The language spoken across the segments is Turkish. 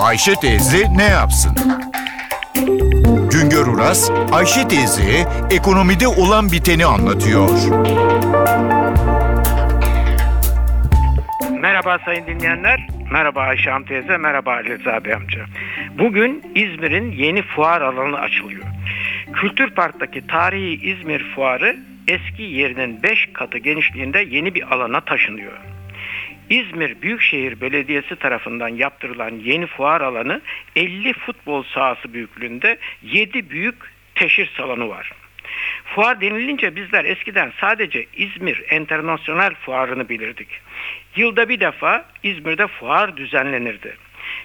Ayşe teyze ne yapsın? Güngör Uras, Ayşe teyzeye ekonomide olan biteni anlatıyor. Merhaba sayın dinleyenler. Merhaba Ayşe Hanım teyze, merhaba Ali Rıza amca. Bugün İzmir'in yeni fuar alanı açılıyor. Kültür Park'taki tarihi İzmir Fuarı eski yerinin 5 katı genişliğinde yeni bir alana taşınıyor. İzmir Büyükşehir Belediyesi tarafından yaptırılan yeni fuar alanı 50 futbol sahası büyüklüğünde 7 büyük teşhir salonu var. Fuar denilince bizler eskiden sadece İzmir Enternasyonel Fuarı'nı bilirdik. Yılda bir defa İzmir'de fuar düzenlenirdi.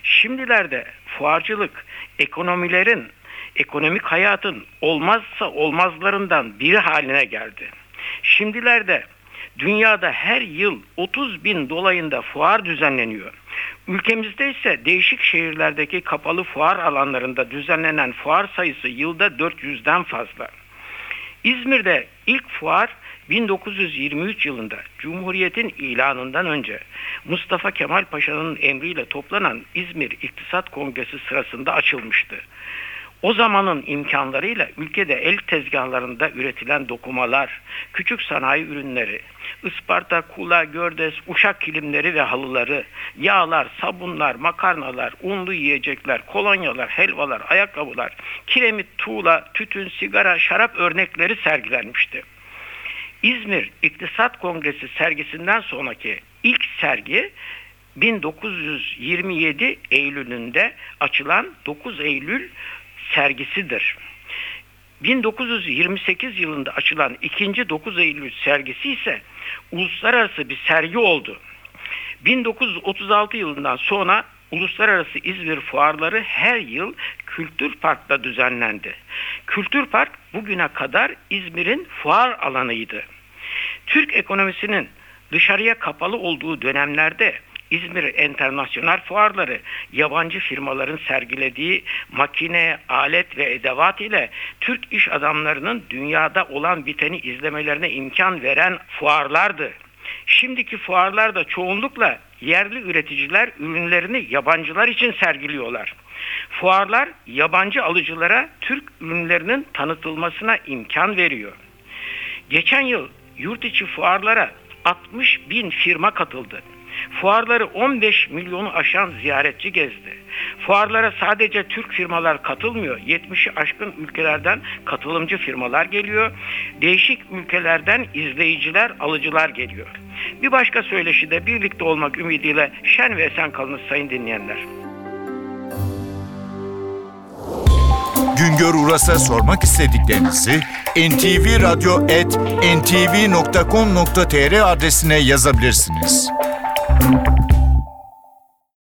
Şimdilerde fuarcılık ekonomilerin, ekonomik hayatın olmazsa olmazlarından biri haline geldi. Şimdilerde dünyada her yıl 30 bin dolayında fuar düzenleniyor. Ülkemizde ise değişik şehirlerdeki kapalı fuar alanlarında düzenlenen fuar sayısı yılda 400'den fazla. İzmir'de ilk fuar 1923 yılında Cumhuriyet'in ilanından önce Mustafa Kemal Paşa'nın emriyle toplanan İzmir İktisat Kongresi sırasında açılmıştı. O zamanın imkanlarıyla ülkede el tezgahlarında üretilen dokumalar, küçük sanayi ürünleri, Isparta, kula, gördes, uşak kilimleri ve halıları, yağlar, sabunlar, makarnalar, unlu yiyecekler, kolonyalar, helvalar, ayakkabılar, kiremit, tuğla, tütün, sigara, şarap örnekleri sergilenmişti. İzmir İktisat Kongresi sergisinden sonraki ilk sergi 1927 Eylül'ünde açılan 9 Eylül sergisidir. 1928 yılında açılan ikinci 9 Eylül sergisi ise uluslararası bir sergi oldu. 1936 yılından sonra uluslararası İzmir fuarları her yıl Kültür Park'ta düzenlendi. Kültür Park bugüne kadar İzmir'in fuar alanıydı. Türk ekonomisinin dışarıya kapalı olduğu dönemlerde İzmir Enternasyonel Fuarları yabancı firmaların sergilediği makine, alet ve edevat ile Türk iş adamlarının dünyada olan biteni izlemelerine imkan veren fuarlardı. Şimdiki fuarlarda çoğunlukla yerli üreticiler ürünlerini yabancılar için sergiliyorlar. Fuarlar yabancı alıcılara Türk ürünlerinin tanıtılmasına imkan veriyor. Geçen yıl yurt içi fuarlara 60 bin firma katıldı. Fuarları 15 milyonu aşan ziyaretçi gezdi. Fuarlara sadece Türk firmalar katılmıyor. 70'i aşkın ülkelerden katılımcı firmalar geliyor. Değişik ülkelerden izleyiciler, alıcılar geliyor. Bir başka söyleşide birlikte olmak ümidiyle şen ve esen kalınız sayın dinleyenler. Güngör Uras'a sormak istediklerinizi ntvradio.com.tr adresine yazabilirsiniz. thank you